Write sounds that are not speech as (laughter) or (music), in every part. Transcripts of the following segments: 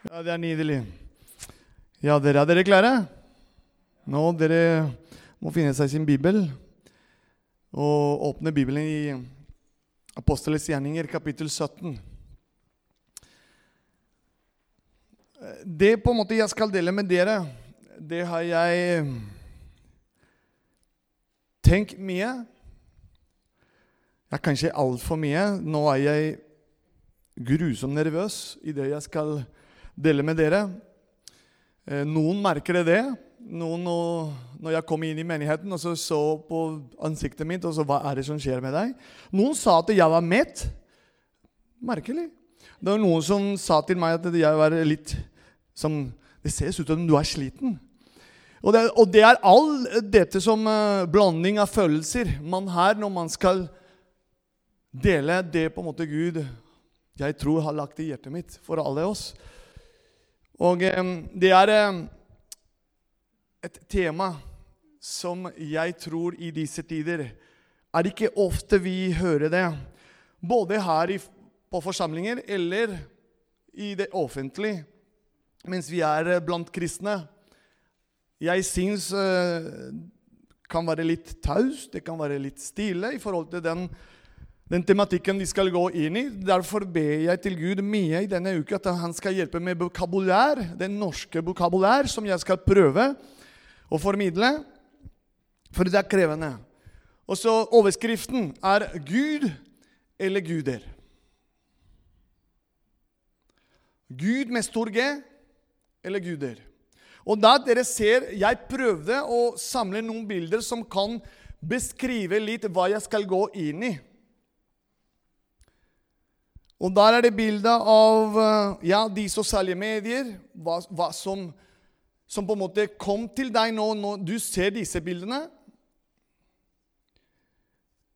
Ja, det er nydelig. Ja, dere, er dere klare? Nå, dere må finne seg sin bibel og åpne Bibelen i Apostelets gjerninger, kapittel 17. Det på en måte jeg skal dele med dere, det har jeg tenkt mye. Ja, kanskje altfor mye. Nå er jeg grusomt nervøs i det jeg skal dele med dere. Eh, noen merker det. Noen når jeg kom inn i menigheten og så, så på ansiktet mitt og så hva er det som skjer med deg? Noen sa at jeg var mett. Merkelig. Det var noen som sa til meg at jeg var litt som Det ser ut som du er sliten. Og det, og det er all dette som uh, blanding av følelser man har når man skal dele det på en måte Gud jeg tror har lagt i hjertet mitt for alle oss. Og eh, det er eh, et tema som jeg tror i disse tider er ikke ofte vi hører det, både her på forsamlinger eller i det offentlige, mens vi er eh, blant kristne. Jeg syns det kan være litt taust, det kan være litt stille i forhold til den den tematikken vi skal gå inn i. Derfor ber jeg til Gud mye i denne uka at han skal hjelpe med vokabulær, den norske vokabulær, som jeg skal prøve å formidle. For det er krevende. Og så Overskriften er 'Gud eller guder'. Gud med stor G eller guder. Og da dere ser, Jeg prøvde å samle noen bilder som kan beskrive litt hva jeg skal gå inn i. Og der er det bilde av eh, ja, de sosiale medier, hva, hva som, som, på en måte kom til deg nå når du ser disse bildene.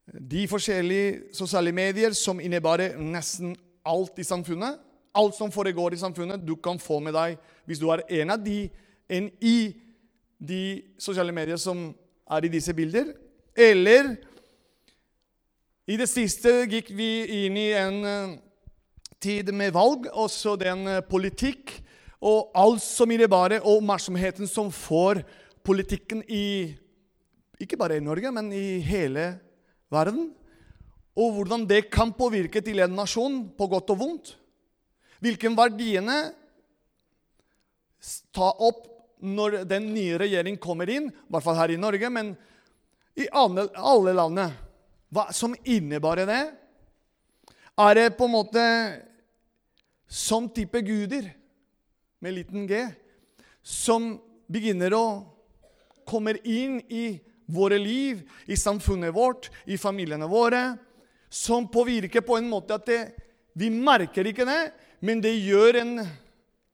De forskjellige sosiale medier som innebærer nesten alt i samfunnet. Alt som foregår i samfunnet, du kan få med deg hvis du er en av de en i de sosiale medier som er i disse bilder. Eller i det siste gikk vi inn i en eh, tid med valg, også den eh, politikk og alt som innebærer, og oppmerksomheten som får politikken i Ikke bare i Norge, men i hele verden. Og hvordan det kan påvirke til en nasjon på godt og vondt. Hvilke verdiene ta opp når den nye regjeringen kommer inn, i hvert fall her i Norge, men i alle, alle landene. Hva som innebærer det? Er det på en måte som type guder med liten g, som begynner å komme inn i våre liv, i samfunnet vårt, i familiene våre, som påvirker på en måte at det, vi merker ikke det, men det gjør en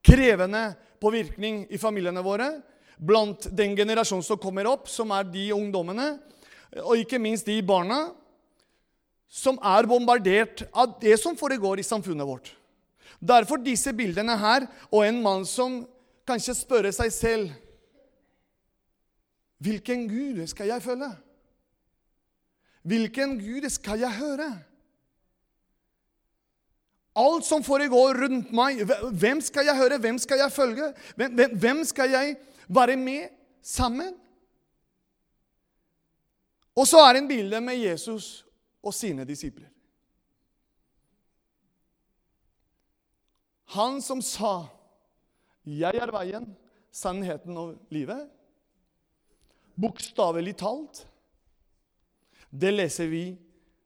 krevende påvirkning i familiene våre. Blant den generasjonen som kommer opp, som er de ungdommene, og ikke minst de barna, som er bombardert av det som foregår i samfunnet vårt. Derfor disse bildene her, og en mann som kanskje spør seg selv Hvilken Gud skal jeg følge? Hvilken Gud skal jeg høre? Alt som foregår rundt meg, hvem skal jeg høre? Hvem skal jeg følge? Hvem skal jeg være med sammen? Og så er det en bilde med Jesus og sine disipler. Han som sa 'Jeg er veien, sannheten og livet', bokstavelig talt. Det leser vi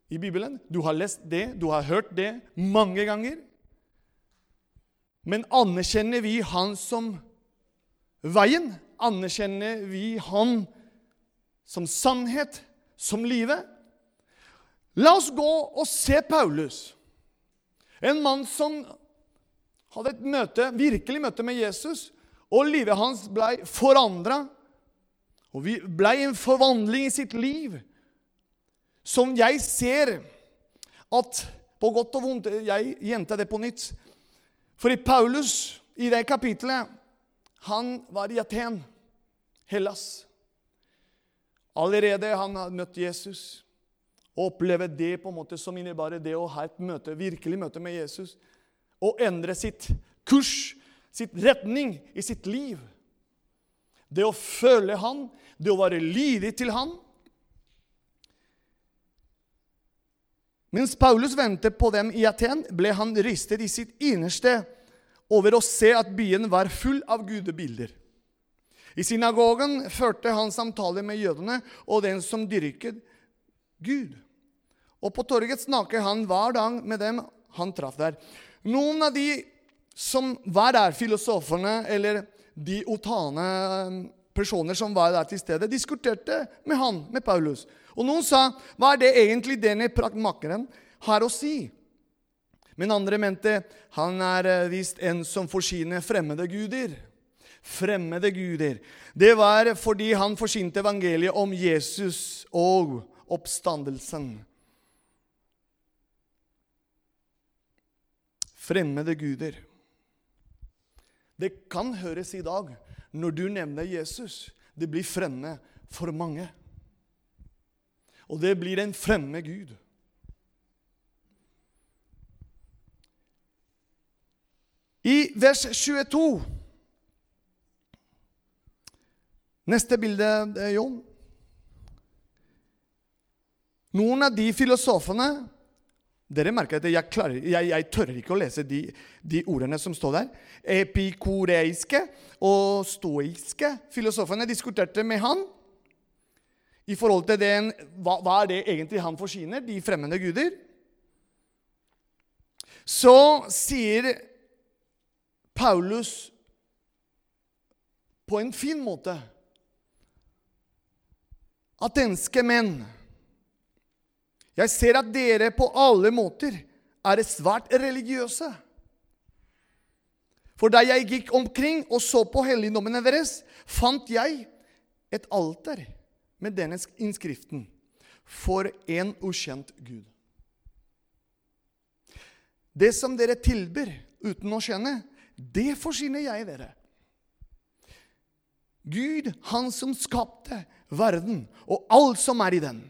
i Bibelen. Du har lest det, du har hørt det mange ganger. Men anerkjenner vi Han som veien? Anerkjenner vi Han som sannhet, som livet? La oss gå og se Paulus. En mann som hadde et møte, virkelig møte med Jesus, og livet hans ble forandra. Og vi ble en forvandling i sitt liv som jeg ser at på godt og vondt Jeg gjentar det på nytt. For i Paulus, i det kapitlet Han var i Aten, Hellas. Allerede han hadde møtt Jesus og opplevd det på en måte som innebar det å ha et møte, virkelig møte med Jesus og endre sitt kurs, sitt retning i sitt liv. Det å følge Han, det å være lydig til Han. Mens Paulus ventet på dem i Aten, ble han ristet i sitt innerste over å se at byen var full av gudebilder. I synagogen førte han samtaler med jødene og den som dyrket Gud. Og på torget snakket han hver dag med dem han traff der. Noen av de som var der, filosofene eller de otane um, personer som var der til stede, diskuterte med han, med Paulus. Og noen sa, 'Hva er det egentlig denne praktmakeren har å si?' Men andre mente, 'Han er eh, visst en som forsyner fremmede guder.' Fremmede guder. Det var fordi han forsynte evangeliet om Jesus og oppstandelsen. Fremmede guder. Det kan høres i dag når du nevner Jesus. Det blir fremme for mange. Og det blir en fremme Gud. I vers 22 Neste bilde, Jon. Noen av de filosofene dere merker at jeg, klarer, jeg, jeg tør ikke å lese de, de, ordene som står der. Epikoreiske og stoiske filosofene diskuterte med han i forhold til den, hva, hva er det egentlig han forsyner, de fremmede guder. Så sier Paulus på en fin måte Atenske menn jeg ser at dere på alle måter er svært religiøse. For da jeg gikk omkring og så på helligdommene deres, fant jeg et alter med denne innskriften for en ukjent Gud. Det som dere tilbyr uten å kjenne, det forsyner jeg dere. Gud, han som skapte verden og alt som er i den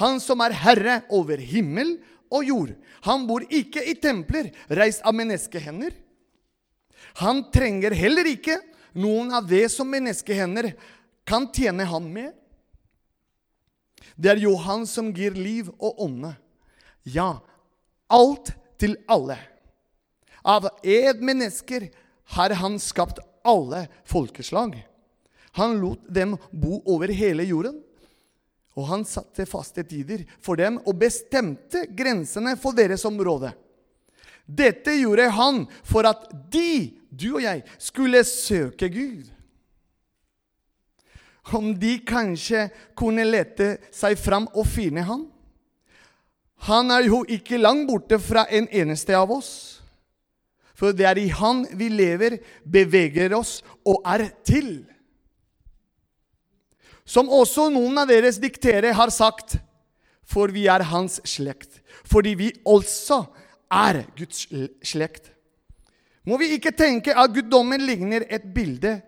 han som er herre over himmel og jord. Han bor ikke i templer reist av menneskehender. Han trenger heller ikke noen av det som menneskehender kan tjene ham med. Det er jo han som gir liv og ånde. Ja, alt til alle. Av ed mennesker har han skapt alle folkeslag. Han lot dem bo over hele jorden. Og han satte faste tider for dem og bestemte grensene for deres område. Dette gjorde han for at de, du og jeg, skulle søke Gud. Om de kanskje kunne lete seg fram og finne ham? Han er jo ikke langt borte fra en eneste av oss. For det er i Han vi lever, beveger oss og er til som også noen av deres diktere har sagt, for vi er hans slekt. Fordi vi også er Guds slekt. Må vi ikke tenke at guddommen ligner et bilde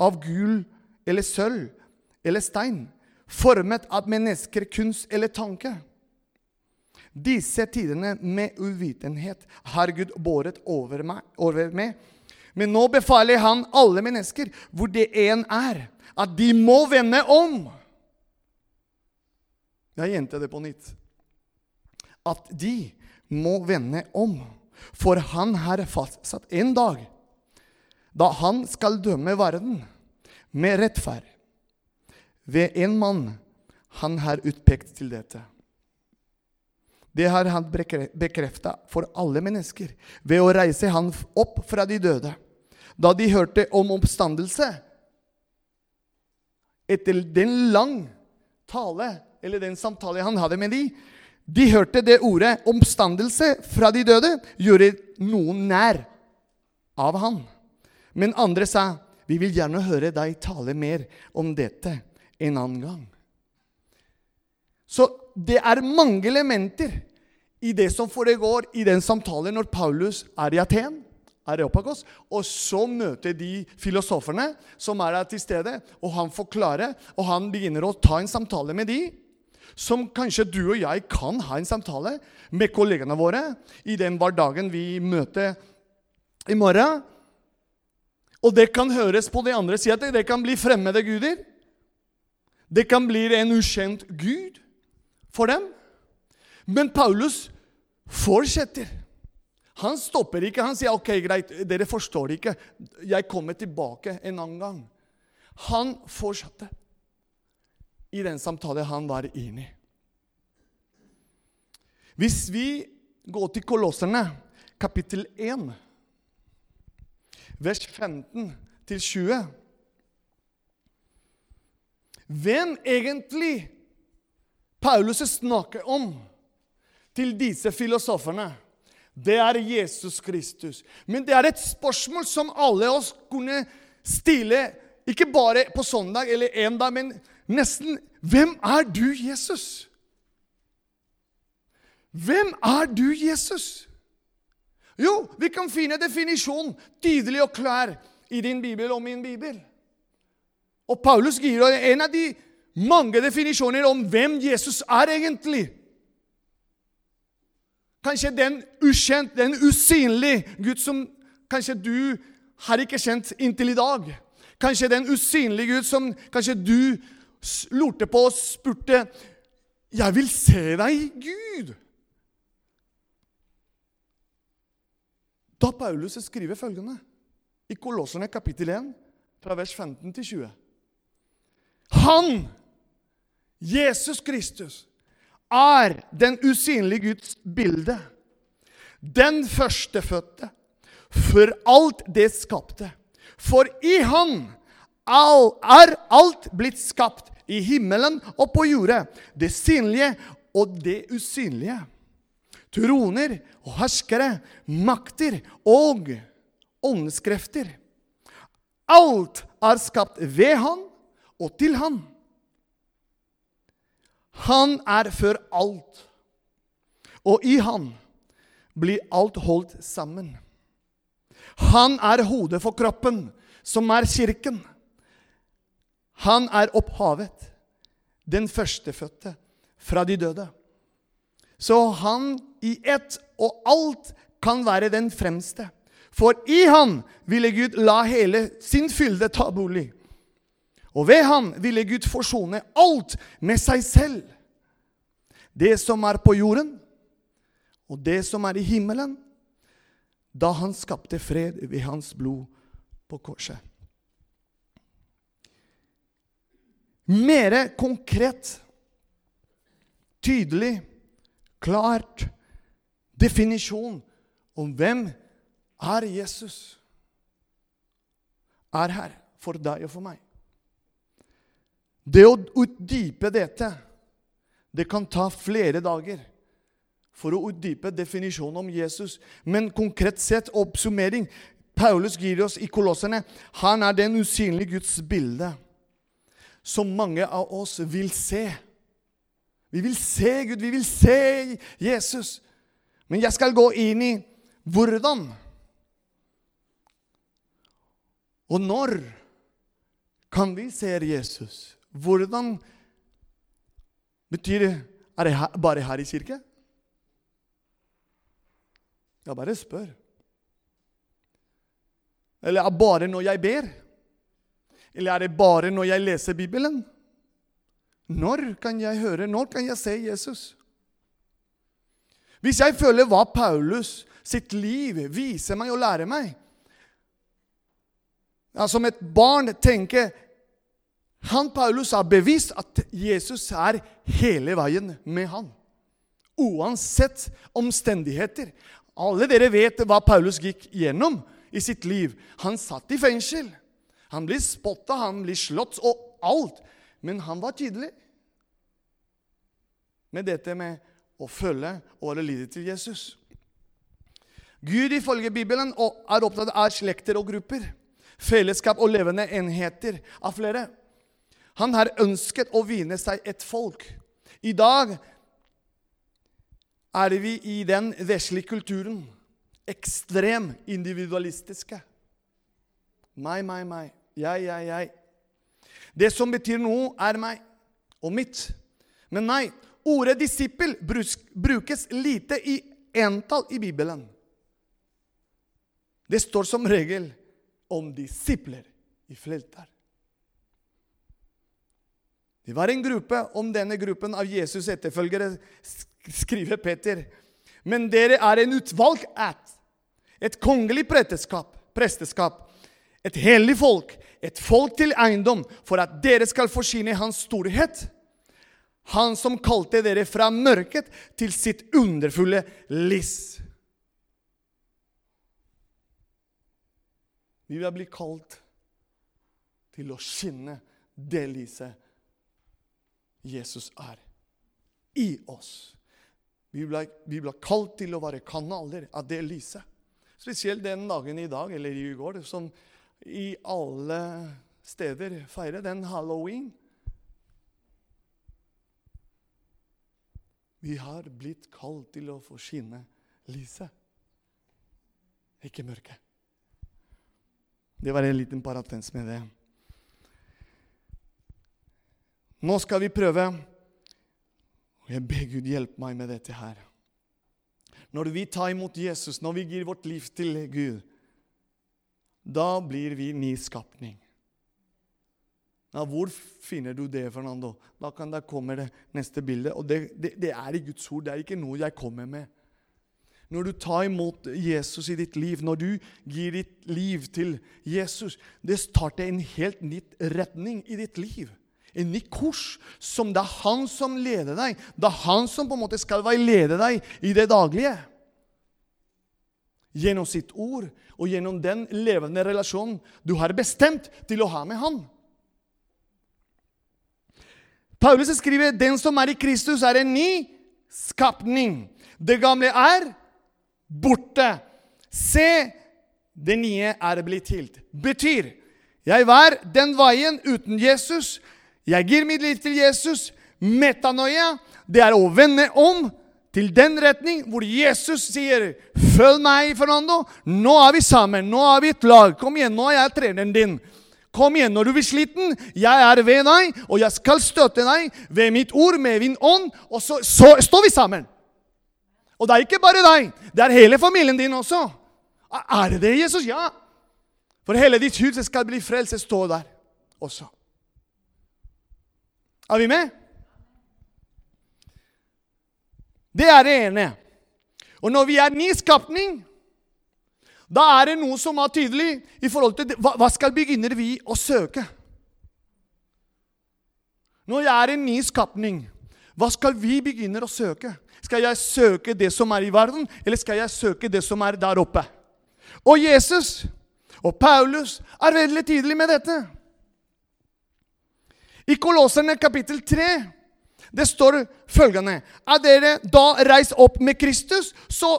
av gull eller sølv eller stein, formet av mennesker, kunst eller tanke. Disse tidene med uvitenhet har Gud båret over, meg, over med. Men nå befaler han alle mennesker, hvor det en er, at de må vende om. Jeg gjentar det på nytt. At de må vende om. For han har fastsatt en dag da han skal dømme verden med rettferd ved en mann han har utpekt til dette. Det har han bekrefta for alle mennesker ved å reise han opp fra de døde. Da de hørte om oppstandelse, etter den lang tale, eller den samtale han hadde med de, de hørte det ordet 'omstandelse fra de døde' gjøre noen nær av han. Men andre sa, 'Vi vil gjerne høre deg tale mer om dette en annen gang'. Så det er mange elementer i det som foregår i den samtalen når Paulus er i Aten. Areopagos. Og så møter de filosoferne som er der til stede, og han forklarer, og han begynner å ta en samtale med de, som kanskje du og jeg kan ha en samtale med kollegene våre i den hverdagen vi møter i morgen. Og det kan høres på de andre sida at det kan bli fremmede guder. Det kan bli en ukjent gud for dem. Men Paulus fortsetter. Han stopper ikke. Han sier ok, greit, dere forstår ikke. Jeg kommer tilbake en annen gang. Han fortsatte i den samtalen han var inne i. Hvis vi går til Kolosserne, kapittel 1, vers 15 til 20 Hvem egentlig Paulus snakker om til disse filosofene, det er Jesus Kristus. Men det er et spørsmål som alle oss kunne stille, ikke bare på søndag eller en dag, men nesten Hvem er du, Jesus? Hvem er du, Jesus? Jo, vi kan finne definisjonen tydelig og klar i din bibel og min bibel. Og Paulus gir en av de mange definisjoner om hvem Jesus er egentlig. Kanskje den ukjent, den usynlige Gud som kanskje du har ikke kjent inntil i dag. Kanskje den usynlige Gud som kanskje du lurte på og spurte 'Jeg vil se deg, Gud'. Da Paulus skriver følgende i Kolosserne kapittel 1, fra vers 15 til 20. Han, Jesus Kristus, er den usynlige Guds bilde. Den førstefødte for alt det skapte. For i Han er alt blitt skapt, i himmelen og på jordet, det synlige og det usynlige. Troner og herskere, makter og åndskrefter. Alt er skapt ved Han og til Han. Han er før alt, og i Han blir alt holdt sammen. Han er hodet for kroppen, som er kirken. Han er opphavet, den førstefødte fra de døde. Så han i ett og alt kan være den fremste. For i han ville Gud la hele sin fylde ta bolig. Og ved han ville Gud forsone alt med seg selv. Det som er på jorden, og det som er i himmelen, da han skapte fred ved hans blod på korset. Mere konkret, tydelig, klart definisjon om hvem er Jesus, er her for deg og for meg. Det å utdype dette, det kan ta flere dager for å utdype definisjonen om Jesus. Men konkret sett, oppsummering Paulus gir oss i Kolossene han er den usynlige Guds bilde som mange av oss vil se. Vi vil se Gud, vi vil se Jesus. Men jeg skal gå inn i hvordan og når kan vi se Jesus? Hvordan betyr det Er det bare her i kirke? Jeg bare spør. Eller er det bare når jeg ber? Eller er det bare når jeg leser Bibelen? Når kan jeg høre, når kan jeg se Jesus? Hvis jeg føler hva Paulus sitt liv viser meg og lærer meg ja, Som et barn tenker han Paulus har bevist at Jesus er hele veien med han. Uansett omstendigheter. Alle dere vet hva Paulus gikk gjennom i sitt liv. Han satt i fengsel. Han blir spotta, han blir slått og alt. Men han var tydelig med dette med å følge og være lydig til Jesus. Gud ifølge Bibelen er opptatt av slekter og grupper, fellesskap og levende enheter av flere. Han har ønsket å vinne seg et folk. I dag er vi i den vesle kulturen ekstrem individualistiske. Meg, meg, meg. Jeg, jeg, jeg. Det som betyr noe, er meg og mitt. Men nei, ordet disippel brukes lite i entall i Bibelen. Det står som regel om disipler i fältar. Det var en gruppe. Om denne gruppen av Jesus etterfølgere skriver Peter. Men dere er en utvalgt ætt, et kongelig presteskap, presteskap, et hellig folk, et folk til eiendom, for at dere skal forsyne Hans storhet. Han som kalte dere fra mørket til sitt underfulle lys. Vi vil bli kalt til å skinne det lyset Jesus er i oss. Vi ble, vi ble kalt til å være kanaler av det lyset. Spesielt den dagen i dag, eller i går, som i alle steder feirer den halloween. Vi har blitt kalt til å få skinne lyset, ikke mørket. Det var en liten paratens med det. Nå skal vi prøve. Og jeg ber Gud hjelpe meg med dette her. Når vi tar imot Jesus, når vi gir vårt liv til Gud, da blir vi ny skapning. Ja, hvor finner du det, Fernando? Da kan det komme det neste bildet. Og det, det, det er i Guds ord. Det er ikke noe jeg kommer med. Når du tar imot Jesus i ditt liv, når du gir ditt liv til Jesus, det starter en helt nytt retning i ditt liv. En ny kurs som det er han som leder deg. Det er han som på en måte skal veilede deg i det daglige. Gjennom sitt ord og gjennom den levende relasjonen du har bestemt til å ha med han. Paulus skriver den som er i Kristus, er en ny skapning. Det gamle er borte. Se, det nye er blitt til. Betyr jeg var den veien uten Jesus. Jeg gir mitt liv til Jesus. Metanoia, det er å vende om til den retning hvor Jesus sier 'Følg meg, Fernando. Nå er vi sammen. Nå er vi et lag. Kom igjen, nå er jeg treneren din.' Kom igjen når du blir sliten. Jeg er ved deg, og jeg skal støtte deg ved mitt ord, med min ånd. Og så, så står vi sammen. Og det er ikke bare deg. Det er hele familien din også. Er det det, Jesus? Ja. For hele ditt hus skal bli frelst. Stå der også. Er vi med? Det er det ene. Og når vi er ny skapning, da er det noe som er tydelig i forhold til hva, hva skal begynner vi å søke? Når jeg er en ny skapning, hva skal vi begynne å søke? Skal jeg søke det som er i verden, eller skal jeg søke det som er der oppe? Og Jesus og Paulus er veldig tydelige med dette. I Kolosserne kapittel 3 det står følgende Er dere da reist opp med Kristus, så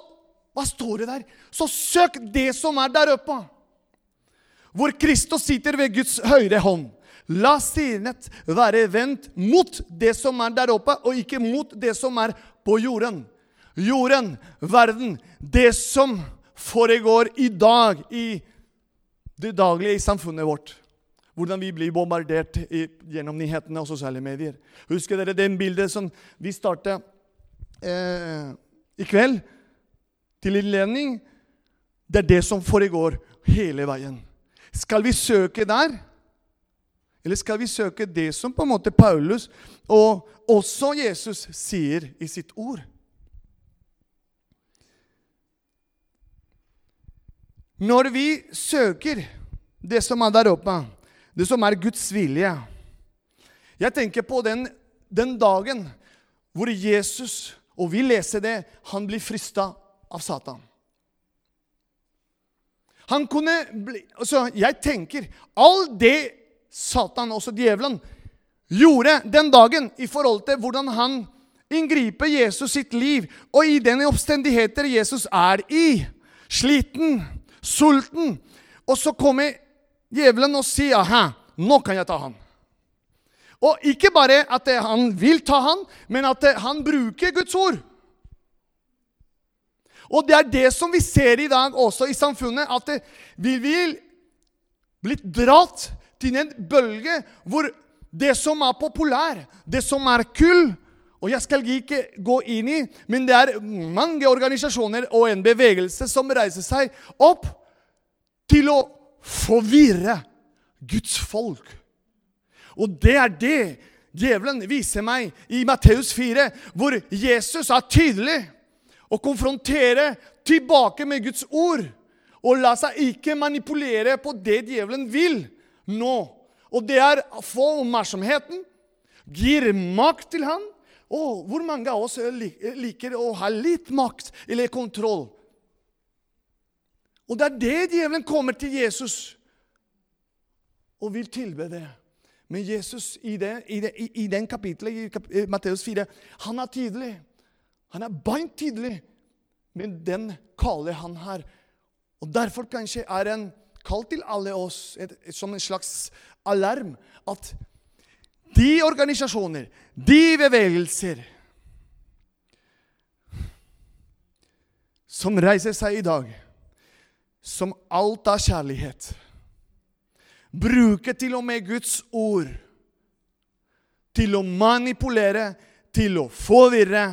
Hva står det der? Så søk det som er der oppe. Hvor Kristus sitter ved Guds høyre hånd. La sinnet være vendt mot det som er der oppe, og ikke mot det som er på jorden. Jorden, verden, det som foregår i dag i det daglige i samfunnet vårt. Hvordan vi blir bombardert i, gjennom nyhetene og sosiale medier. Husker dere den bildet som vi startet eh, i kveld? Til innledning. Det er det som foregår hele veien. Skal vi søke der? Eller skal vi søke det som på en måte Paulus og også Jesus sier i sitt ord? Når vi søker det som er der oppe, det som er Guds vilje Jeg tenker på den, den dagen hvor Jesus, og vi leser det, han blir frista av Satan. Han kunne bli altså Jeg tenker all det Satan, også djevelen, gjorde den dagen i forhold til hvordan han inngriper Jesus sitt liv, og i den oppstendigheter Jesus er i. Sliten, sulten. Og så kommer djevelen og sier aha, nå kan jeg ta han. Og ikke bare at han vil ta han, men at han bruker Guds ord. Og det er det som vi ser i dag også i samfunnet, at vi vil bli dratt til en bølge hvor det som er populær, det som er kull Og jeg skal ikke gå inn i, men det er mange organisasjoner og en bevegelse som reiser seg opp til å forvirre Guds folk. Og det er det djevelen viser meg i Matteus 4, hvor Jesus er tydelig og konfronterer tilbake med Guds ord. Og la seg ikke manipulere på det djevelen vil nå. Og det er å få oppmerksomheten, gir makt til han. Og hvor mange av oss liker å ha litt makt eller kontroll? Og det er det djevelen kommer til Jesus og vil tilbe det. Men Jesus i, det, i, det, i den kapitlet i kap Matteus 4 han er tydelig. Han er beint tydelig. Men den kaller han her. Og Derfor kanskje er en kall til alle oss et, et, som en slags alarm at de organisasjoner, de bevegelser som reiser seg i dag som alt av kjærlighet. Bruke til og med Guds ord til å manipulere, til å forvirre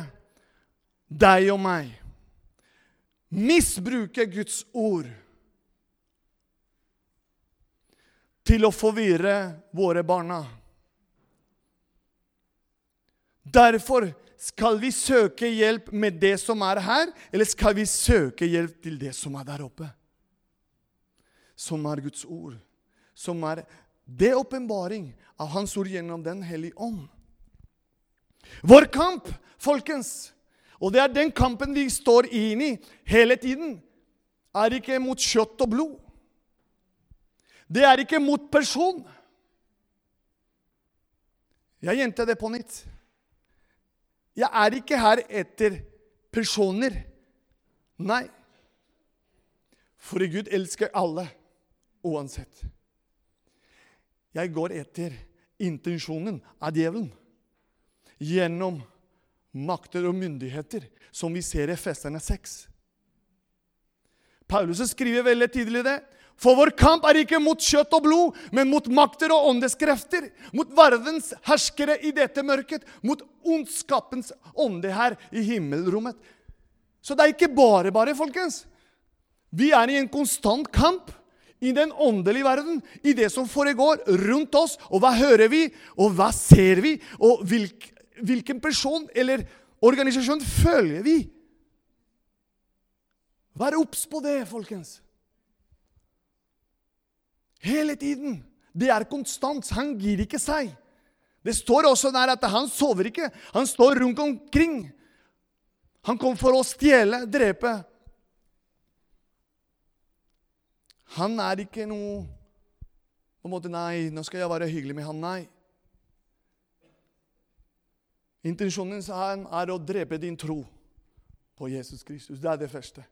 deg og meg. Misbruke Guds ord til å forvirre våre barna. Derfor skal vi søke hjelp med det som er her, eller skal vi søke hjelp til det som er der oppe? Som er Guds ord. Som er det åpenbaring av Hans ord gjennom Den hellige ånd. Vår kamp, folkens, og det er den kampen vi står inn i hele tiden, er ikke mot kjøtt og blod. Det er ikke mot person. Jeg gjentar det på nytt. Jeg er ikke her etter personer. Nei. For Gud elsker alle uansett. Jeg går etter intensjonen av djevelen gjennom makter og myndigheter, som vi ser i Festerne 6. Paulus skriver veldig tidlig det. For vår kamp er ikke mot kjøtt og blod, men mot makter og åndeskrefter. Mot verdens herskere i dette mørket. Mot ondskapens ånde her i himmelrommet. Så det er ikke bare bare, folkens. Vi er i en konstant kamp i den åndelige verden, i det som foregår rundt oss. Og hva hører vi, og hva ser vi, og hvilk, hvilken person eller organisasjon følger vi? Vær obs på det, folkens. Hele tiden. Det er konstant. Han gir ikke seg. Det står også der at han sover ikke. Han står rundt omkring. Han kom for å stjele, drepe Han er ikke noe på en måte, Nei, nå skal jeg være hyggelig med han. Nei. Intensjonen han er å drepe din tro på Jesus Kristus. Det er det første.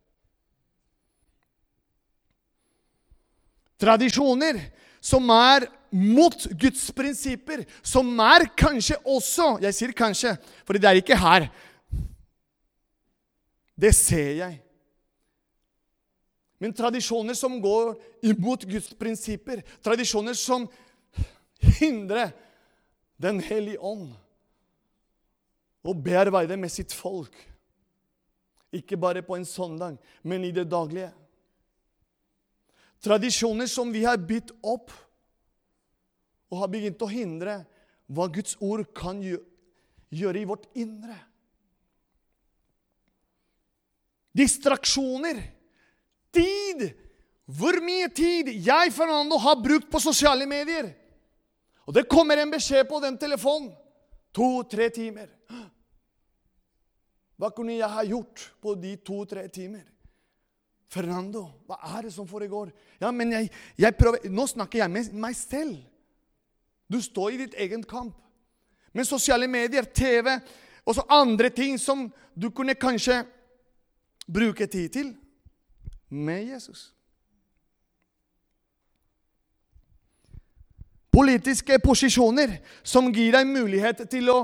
Tradisjoner som er mot Guds prinsipper, som er kanskje også Jeg sier kanskje, for det er ikke her. Det ser jeg. Men tradisjoner som går imot Guds prinsipper, tradisjoner som hindrer Den hellige ånd å bearbeide med sitt folk. Ikke bare på en søndag, men i det daglige. Tradisjoner som vi har bitt opp og har begynt å hindre hva Guds ord kan gjøre i vårt indre. Distraksjoner tid! Hvor mye tid jeg Fernando, har brukt på sosiale medier. Og det kommer en beskjed på den telefonen. To-tre timer. Hva kunne jeg ha gjort på de to-tre timer? Fernando, hva er det som foregår? Ja, men jeg, jeg prøver, Nå snakker jeg med meg selv. Du står i ditt egen kamp. Men sosiale medier, TV og så andre ting som du kunne kanskje bruke tid til med Jesus. Politiske posisjoner som gir deg mulighet til å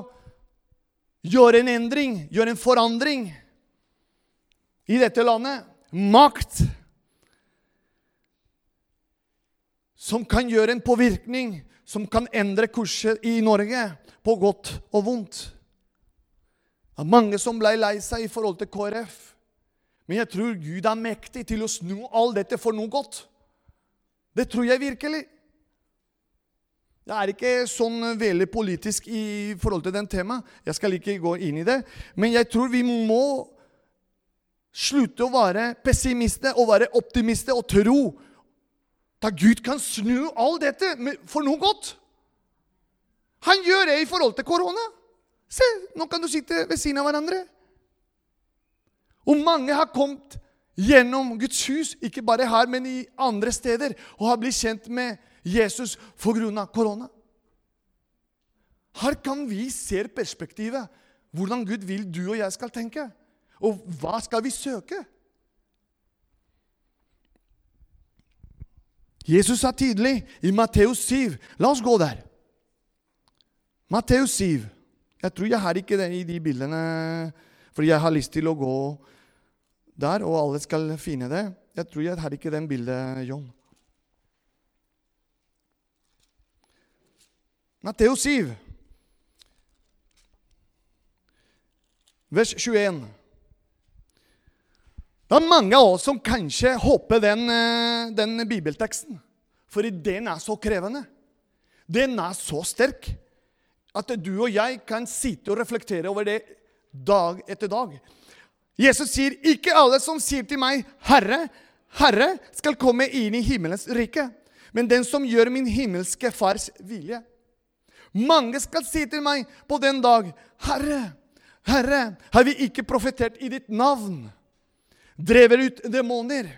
gjøre en endring, gjøre en forandring i dette landet. Makt som kan gjøre en påvirkning, som kan endre kurset i Norge på godt og vondt. Det er mange som ble lei seg i forhold til KrF. Men jeg tror Gud er mektig til å snu all dette for noe godt. Det tror jeg virkelig. Jeg er ikke sånn veldig politisk i forhold til den temaet. Jeg skal ikke gå inn i det. Men jeg tror vi må slutte å være pessimister og være optimister og tro at Gud kan snu all dette for noe godt. Han gjør det i forhold til korona. Se, nå kan du sitte ved siden av hverandre. Og mange har kommet gjennom Guds hus, ikke bare her, men i andre steder, og har blitt kjent med Jesus pga. korona. Her kan vi se perspektivet. Hvordan Gud vil du og jeg skal tenke. Og hva skal vi søke? Jesus sa tidlig i Matteus 7 La oss gå der. Matteus 7. Jeg tror jeg har ikke den i de bildene, fordi jeg har lyst til å gå der, og alle skal finne det. Jeg tror jeg har ikke den bildet, John. Matteus 7, vers 21. Det er mange av oss som kanskje håper den, eh, den bibelteksten. Fordi den er så krevende. Den er så sterk at du og jeg kan sitte og reflektere over det dag etter dag. Jesus sier, 'Ikke alle som sier til meg, Herre, Herre, skal komme inn i himmelens rike.' 'Men den som gjør min himmelske Fars vilje.' Mange skal si til meg på den dag, 'Herre, Herre, har vi ikke profetert i ditt navn?' 'Drevet ut demoner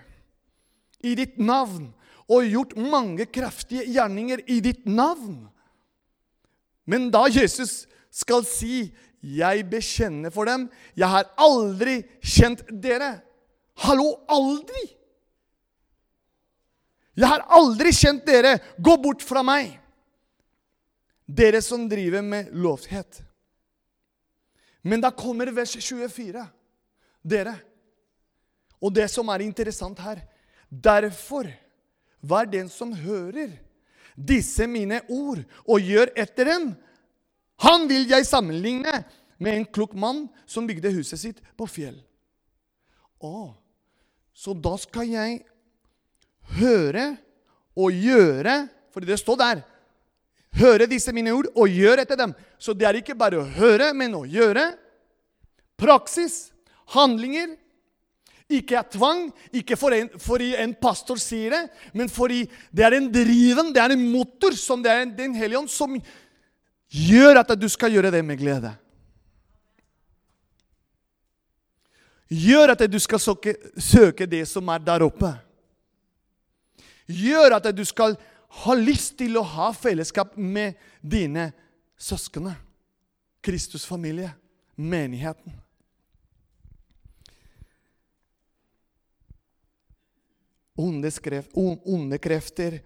i ditt navn' 'og gjort mange kraftige gjerninger i ditt navn'? Men da Jesus skal si, 'Jeg bekjenner for dem, jeg har aldri kjent dere'. Hallo, aldri! Jeg har aldri kjent dere. Gå bort fra meg. Dere som driver med lovthet. Men da kommer vers 24. Dere. Og det som er interessant her Derfor vær den som hører disse mine ord og gjør etter dem, han vil jeg sammenligne med en klok mann som bygde huset sitt på fjell. Å, så da skal jeg høre og gjøre For det står der. Høre disse mine ord og gjøre etter dem. Så det er ikke bare å høre, men å gjøre. Praksis. Handlinger. Ikke er tvang, ikke fordi en, en pastor sier det, men fordi det er en driven, det er en motor, som det er Den hellige ånd, som gjør at du skal gjøre det med glede. Gjør at du skal søke, søke det som er der oppe. Gjør at du skal ha lyst til å ha fellesskap med dine søsken, Kristus familie, menigheten. Onde krefter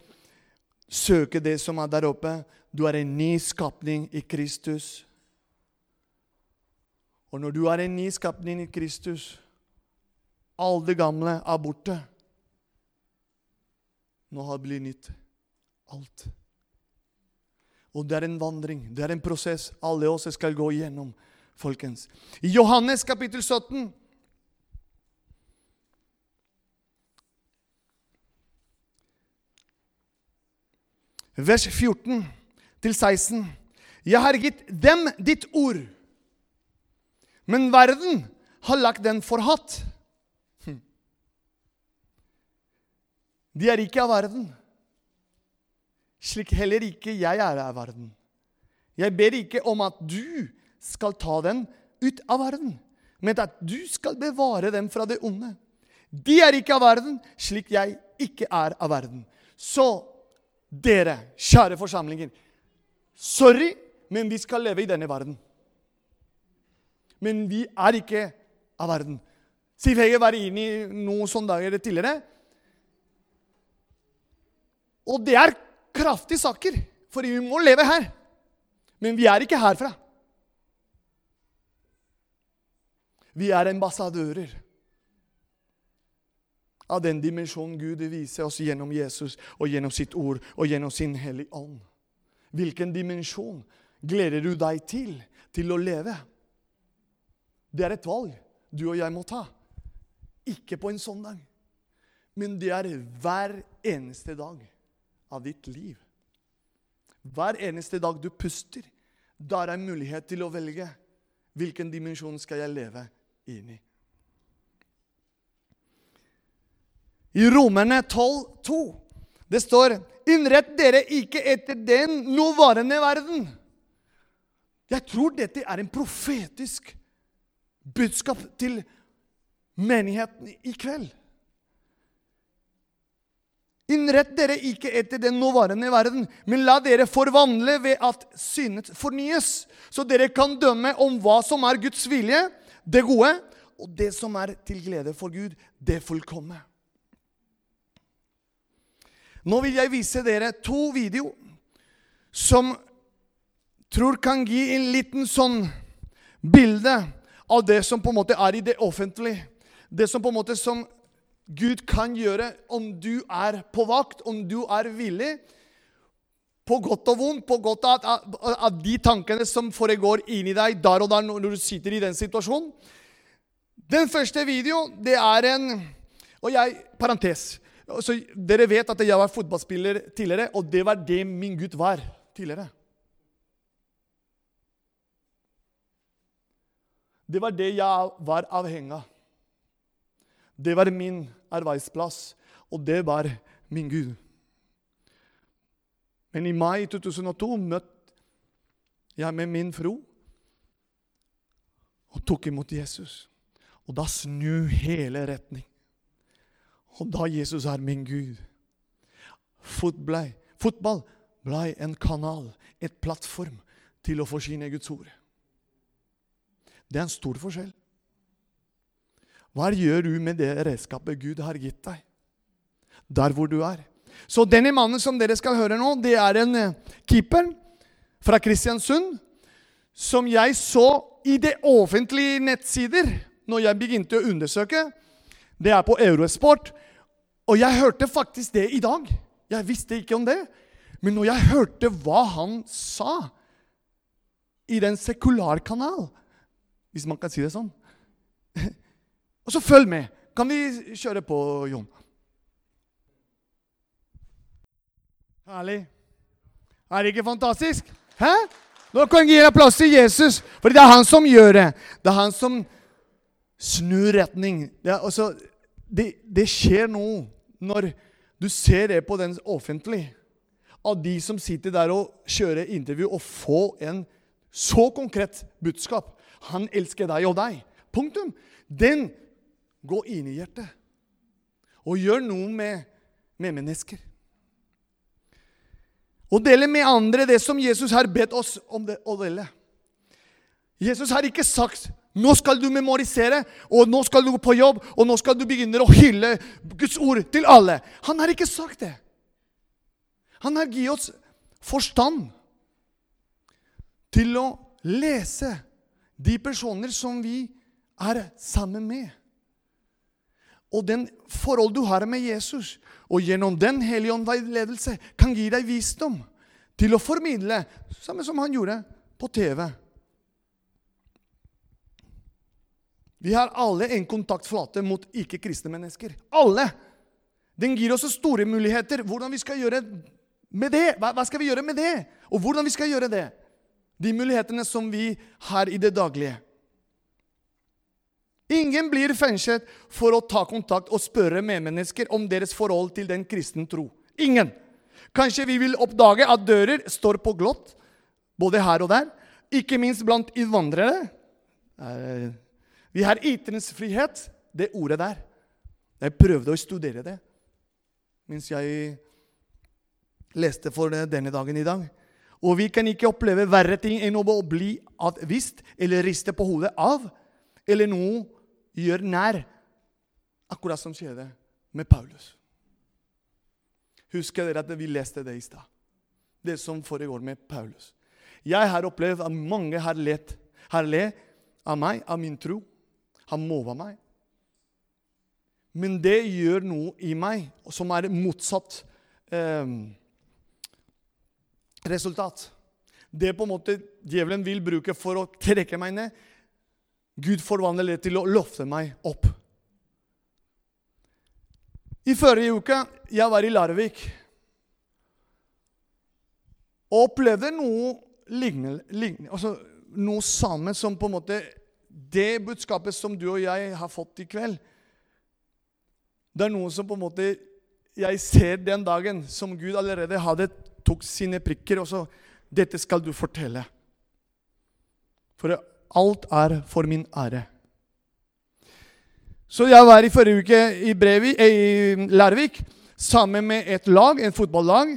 søker det som er der oppe. Du er en ny skapning i Kristus. Og når du er en ny skapning i Kristus, alt det gamle er borte. Nå har det blitt nytt. Alt. Og det er en vandring, det er en prosess alle oss skal gå igjennom, folkens. I Johannes kapittel 17 Vers 14 til 16. Jeg har gitt dem ditt ord, men verden har lagt den for hatt. Hm. De er ikke av verden, slik heller ikke jeg er av verden. Jeg ber ikke om at du skal ta den ut av verden, men at du skal bevare dem fra det onde. De er ikke av verden, slik jeg ikke er av verden. Så dere, kjære forsamlinger, sorry, men vi skal leve i denne verden. Men vi er ikke av verden. Siv Hege var inne i noen sånne dager tidligere. Og det er kraftige saker, for vi må leve her. Men vi er ikke herfra. Vi er ambassadører av den dimensjonen Gud viser oss gjennom Jesus og gjennom sitt ord og gjennom sin Hellige Ånd. Hvilken dimensjon gleder du deg til til å leve? Det er et valg du og jeg må ta. Ikke på en sånn dag, men det er hver eneste dag av ditt liv. Hver eneste dag du puster, da er det en mulighet til å velge hvilken dimensjon skal jeg leve inn i. I Romerne 12,2 det står Innrett dere ikke etter den nåværende verden. Jeg tror dette er en profetisk budskap til menigheten i kveld. Innrett dere ikke etter den nåværende verden, men la dere forvandle ved at synet fornyes, så dere kan dømme om hva som er Guds vilje, det gode, og det som er til glede for Gud, det fullkomne. Nå vil jeg vise dere to video som tror kan gi en liten sånn bilde av det som på en måte er i det offentlige. Det som på en måte som Gud kan gjøre om du er på vakt, om du er villig. På godt og vondt, på godt av, at, at de tankene som foregår inni deg der og der når du sitter i den situasjonen. Den første videoen, det er en Og jeg Parentes. Så dere vet at jeg var fotballspiller tidligere, og det var det min gutt var tidligere. Det var det jeg var avhengig av. Det var min arbeidsplass, og det var min Gud. Men i mai 2002 møtte jeg med min fro og tok imot Jesus. Og da snu hele retning. Og da Jesus er min Gud Fotball, fotball ble en kanal, et plattform, til å forsyne Guds ord. Det er en stor forskjell. Hva gjør du med det redskapet Gud har gitt deg, der hvor du er? Så denne mannen som dere skal høre nå, det er en eh, keeper fra Kristiansund som jeg så i det offentlige nettsider når jeg begynte å undersøke. Det er på Eurosport. Og jeg hørte faktisk det i dag. Jeg visste ikke om det. Men når jeg hørte hva han sa i den sekularkanal Hvis man kan si det sånn. (laughs) Og så følg med. Kan vi kjøre på, Jon? Herlig. Er det ikke fantastisk? Hæ? Nå kan jeg gi deg plass til Jesus, for det er han som gjør det. Det er han som snur retning. Det, altså, det, det skjer noe når du ser det på den offentlig. av de som sitter der og kjører intervju, og får en så konkret budskap Han elsker deg og deg. Punktum. Den går inn i hjertet og gjør noe med, med mennesker. Og dele med andre det som Jesus har bedt oss om det, å dele. Jesus har ikke sagt nå skal du memorisere, og nå skal du gå på jobb, og nå skal du begynne å hylle Guds ord til alle. Han har ikke sagt det. Han har gitt oss forstand til å lese de personer som vi er sammen med. Og den forhold du har med Jesus, og gjennom Den hellige ånd ledelse, kan gi deg visdom til å formidle, samme som han gjorde på TV. Vi har alle en kontaktflate mot ikke-kristne mennesker. Alle! Den gir oss store muligheter. Hvordan vi skal gjøre med det? Hva, hva skal vi gjøre med det? Og hvordan vi skal gjøre det? De mulighetene som vi har i det daglige. Ingen blir fengslet for å ta kontakt og spørre medmennesker om deres forhold til den kristne tro. Ingen. Kanskje vi vil oppdage at dører står på glott, både her og der. Ikke minst blant innvandrere. Vi har ytringsfrihet, det ordet der. Jeg prøvde å studere det mens jeg leste for denne dagen i dag. Og vi kan ikke oppleve verre ting enn å bli avvist eller riste på hodet av, eller noe gjør nær, akkurat som skjedde med Paulus. Husker dere at vi leste det i stad? Det som foregår med Paulus. Jeg har opplevd at mange har lett, har le av meg, av min tro. Han mova meg. Men det gjør noe i meg som er motsatt eh, resultat. Det på en måte djevelen vil bruke for å trekke meg ned, Gud forvandler det til å løfte meg opp. I forrige uke jeg var i Larvik. og opplevde noe lignende, lignende altså noe samme som på en måte det budskapet som du og jeg har fått i kveld. Det er noe som på en måte jeg ser den dagen som Gud allerede hadde tok sine prikker, og så Dette skal du fortelle. For alt er for min ære. Så jeg var i forrige uke i, Brevi, i Lærvik sammen med et lag, en fotballag.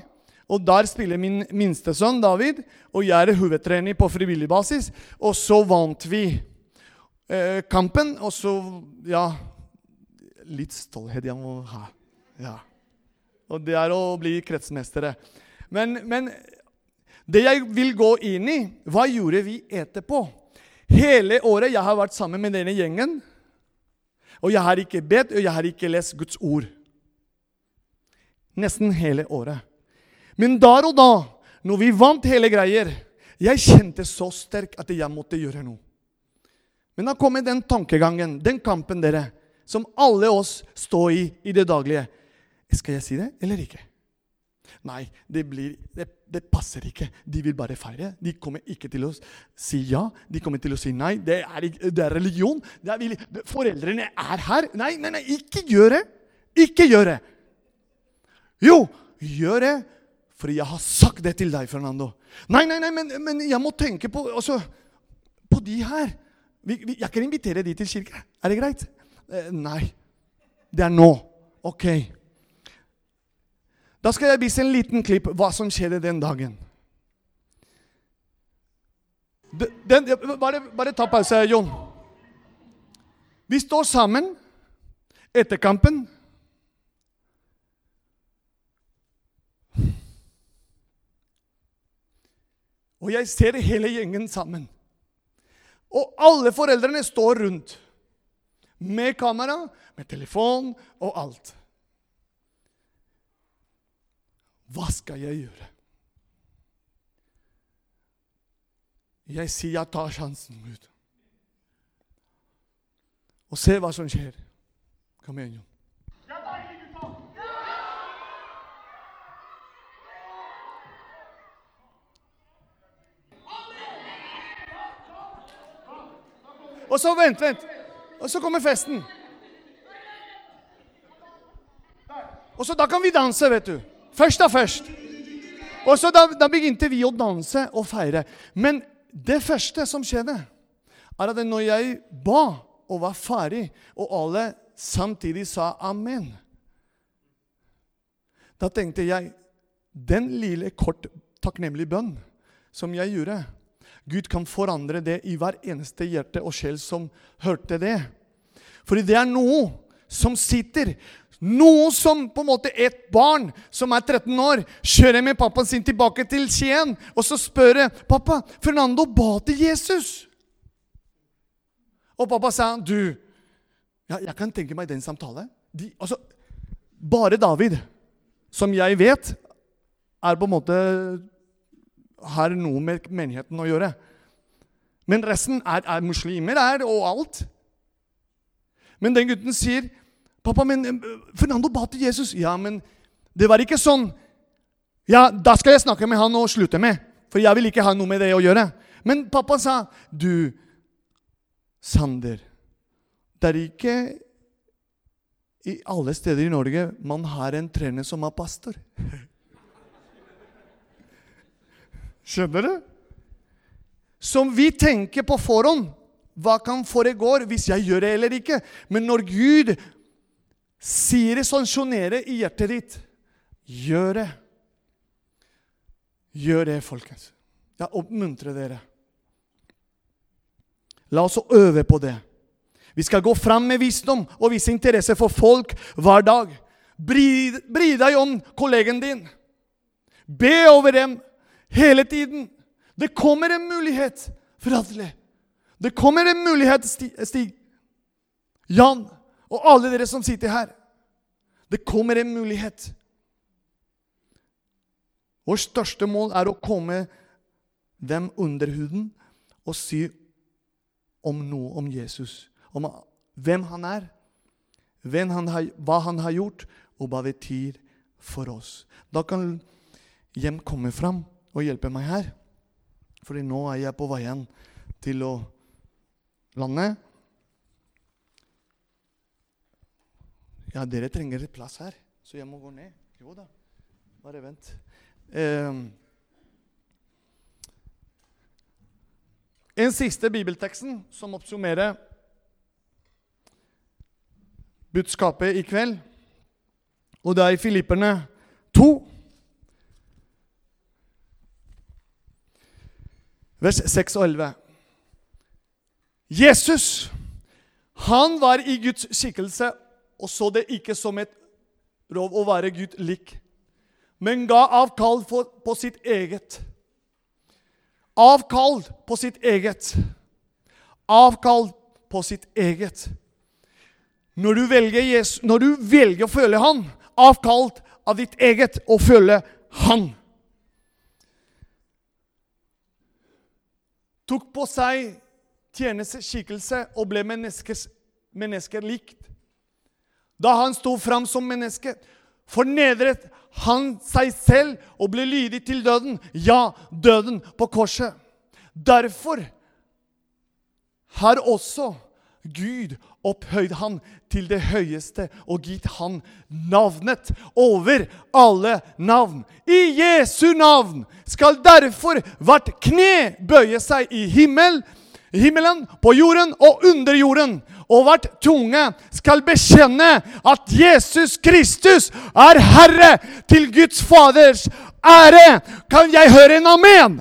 Og der spiller min minste sønn David, og jeg er hovedtrener på frivillig basis. Og så vant vi eh, kampen, og så Ja, litt stolthet jeg må ha. Ja. Og det er å bli kretsmestere. Men, men det jeg vil gå inn i Hva gjorde vi etterpå? Hele året jeg har vært sammen med denne gjengen. Og jeg har ikke bedt, og jeg har ikke lest Guds ord. Nesten hele året. Men der og da, når vi vant hele greier, jeg kjente så sterkt at jeg måtte gjøre noe. Men da kommer den tankegangen, den kampen, dere, som alle oss står i i det daglige. Skal jeg si det eller ikke? Nei, det, blir, det, det, passer ikke. De vil bare feire. De kommer ikke til å si ja. De kommer til å si nei. Det er, det er religion. Er, foreldrene er her. Nei, nei, nei, ikke gjør det! Ikke gjør det! Jo, gjør det, for jeg har sagt det til deg, Fernando. Nei, nei, nei, men, men jeg må tenke på, altså, på de her. Vi, vi, jeg kan invitere de til kirke. Er det greit? Eh, nei. Det er nå. Ok. Da skal jeg vise en liten klipp hva som skjedde den dagen. Den, bare, bare ta pause, Jon. Vi står sammen etter kampen. Og jeg ser hele gjengen sammen. Og alle foreldrene står rundt. Med kamera, med telefon og alt. Hva skal jeg gjøre? Jeg sier jeg tar sjansen, Gud. Og se hva som skjer. Kom igjen, Jon. Og så vent, vent. Og så kommer festen. Og så da kan vi danse, vet du. Først da først. Og så da, da, begynte vi å danse og feire. Men det første som skjedde, er at når jeg ba og var ferdig, og alle samtidig sa amen Da tenkte jeg den lille, kort, takknemlige bønn som jeg gjorde Gud kan forandre det i hver eneste hjerte og sjel som hørte det. Fordi det er noe som sitter noe som på en måte et barn som er 13 år, kjører med pappaen sin tilbake til Skien, og så spør 'Pappa, Fernando ba til Jesus.' Og pappa sa, 'Du, ja, jeg kan tenke meg den samtalen.' De, altså, bare David, som jeg vet er på en måte har noe med menigheten å gjøre. Men resten er, er muslimer er, og alt. Men den gutten sier 'Pappa, men eh, Fernando ba til Jesus.' Ja, men det var ikke sånn. Ja, da skal jeg snakke med han og slutte med, for jeg vil ikke ha noe med det å gjøre. Men pappa sa, 'Du, Sander, det er ikke i alle steder i Norge man har en trener som er pastor.' (laughs) Skjønner du? Som vi tenker på forhånd. Hva kan foregå hvis jeg gjør det eller ikke? Men når Gud sier det, sanksjonerer i hjertet ditt, gjør det. Gjør det, folkens. Jeg oppmuntrer dere. La oss øve på det. Vi skal gå fram med visdom og vise interesse for folk hver dag. Bry, bry deg om kollegen din. Be over dem hele tiden. Det kommer en mulighet for alle. Det kommer en mulighet, Stig. Jan og alle dere som sitter her. Det kommer en mulighet. Vårt største mål er å komme dem under huden og si om noe om Jesus. Om hvem han er, han har, hva han har gjort, og hva det betyr for oss. Da kan hjem komme fram å hjelpe meg her. Fordi nå er jeg på veien til å lande. Ja, dere trenger et plass her, så jeg må gå ned. Jo da, bare vent. Um. en siste bibelteksten som oppsummerer budskapet i kveld. Og det er i Filipperne 2. Vers 6 og 11. Jesus, han var i Guds skikkelse og så det ikke som et rov å være Gud lik, men ga avkall på sitt eget. Avkall på sitt eget. Avkall på sitt eget. Når du velger, Jesus, når du velger å følge Han, avkall av ditt eget å følge Han. Tok på seg tjenesteskikkelse og ble mennesker likt. Da han sto fram som menneske, fornedret han seg selv og ble lydig til døden. Ja, døden på korset. Derfor har også Gud opphøyd han til det høyeste og gitt han navnet over alle navn. I Jesu navn skal derfor hvert kne bøye seg i himmel, himmelen, på jorden og under jorden. Og hvert tunge skal bekjenne at Jesus Kristus er Herre til Guds Faders ære. Kan jeg høre en amen?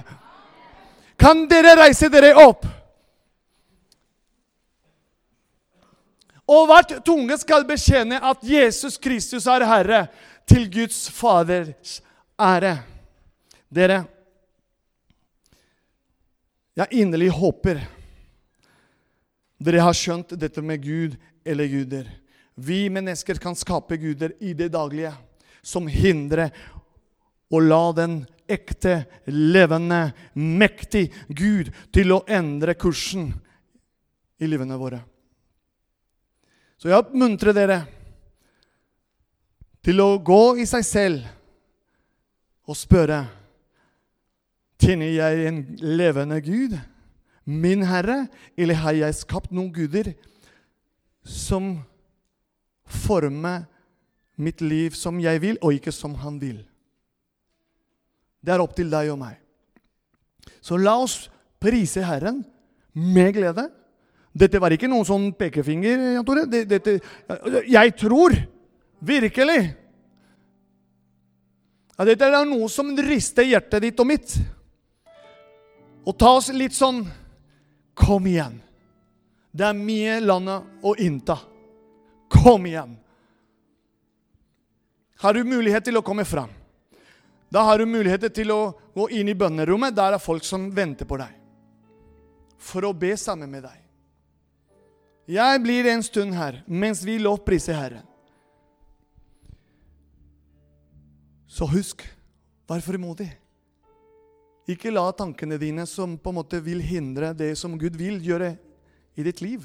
Kan dere reise dere opp? Og hvert tunge skal betjene at Jesus Kristus er Herre, til Guds Faders ære. Dere, jeg inderlig håper dere har skjønt dette med Gud eller guder. Vi mennesker kan skape guder i det daglige som hindrer å la den ekte, levende, mektig Gud til å endre kursen i livene våre. Så jeg oppmuntrer dere til å gå i seg selv og spørre Tjener jeg en levende Gud, min Herre, eller har jeg skapt noen guder som former mitt liv som jeg vil, og ikke som han vil? Det er opp til deg og meg. Så la oss prise Herren med glede. Dette var ikke noen sånn pekefinger, Jan Tore. Dette, jeg tror virkelig at dette er noe som rister hjertet ditt og mitt. Og ta oss litt sånn Kom igjen. Det er mye landet å innta. Kom igjen. Har du mulighet til å komme fram, da har du mulighet til å gå inn i bønnerommet. Der er folk som venter på deg for å be sammen med deg. Jeg blir en stund her mens vi lovpriser Herren. Så husk, vær frimodig. Ikke la tankene dine som på en måte vil hindre det som Gud vil gjøre i ditt liv,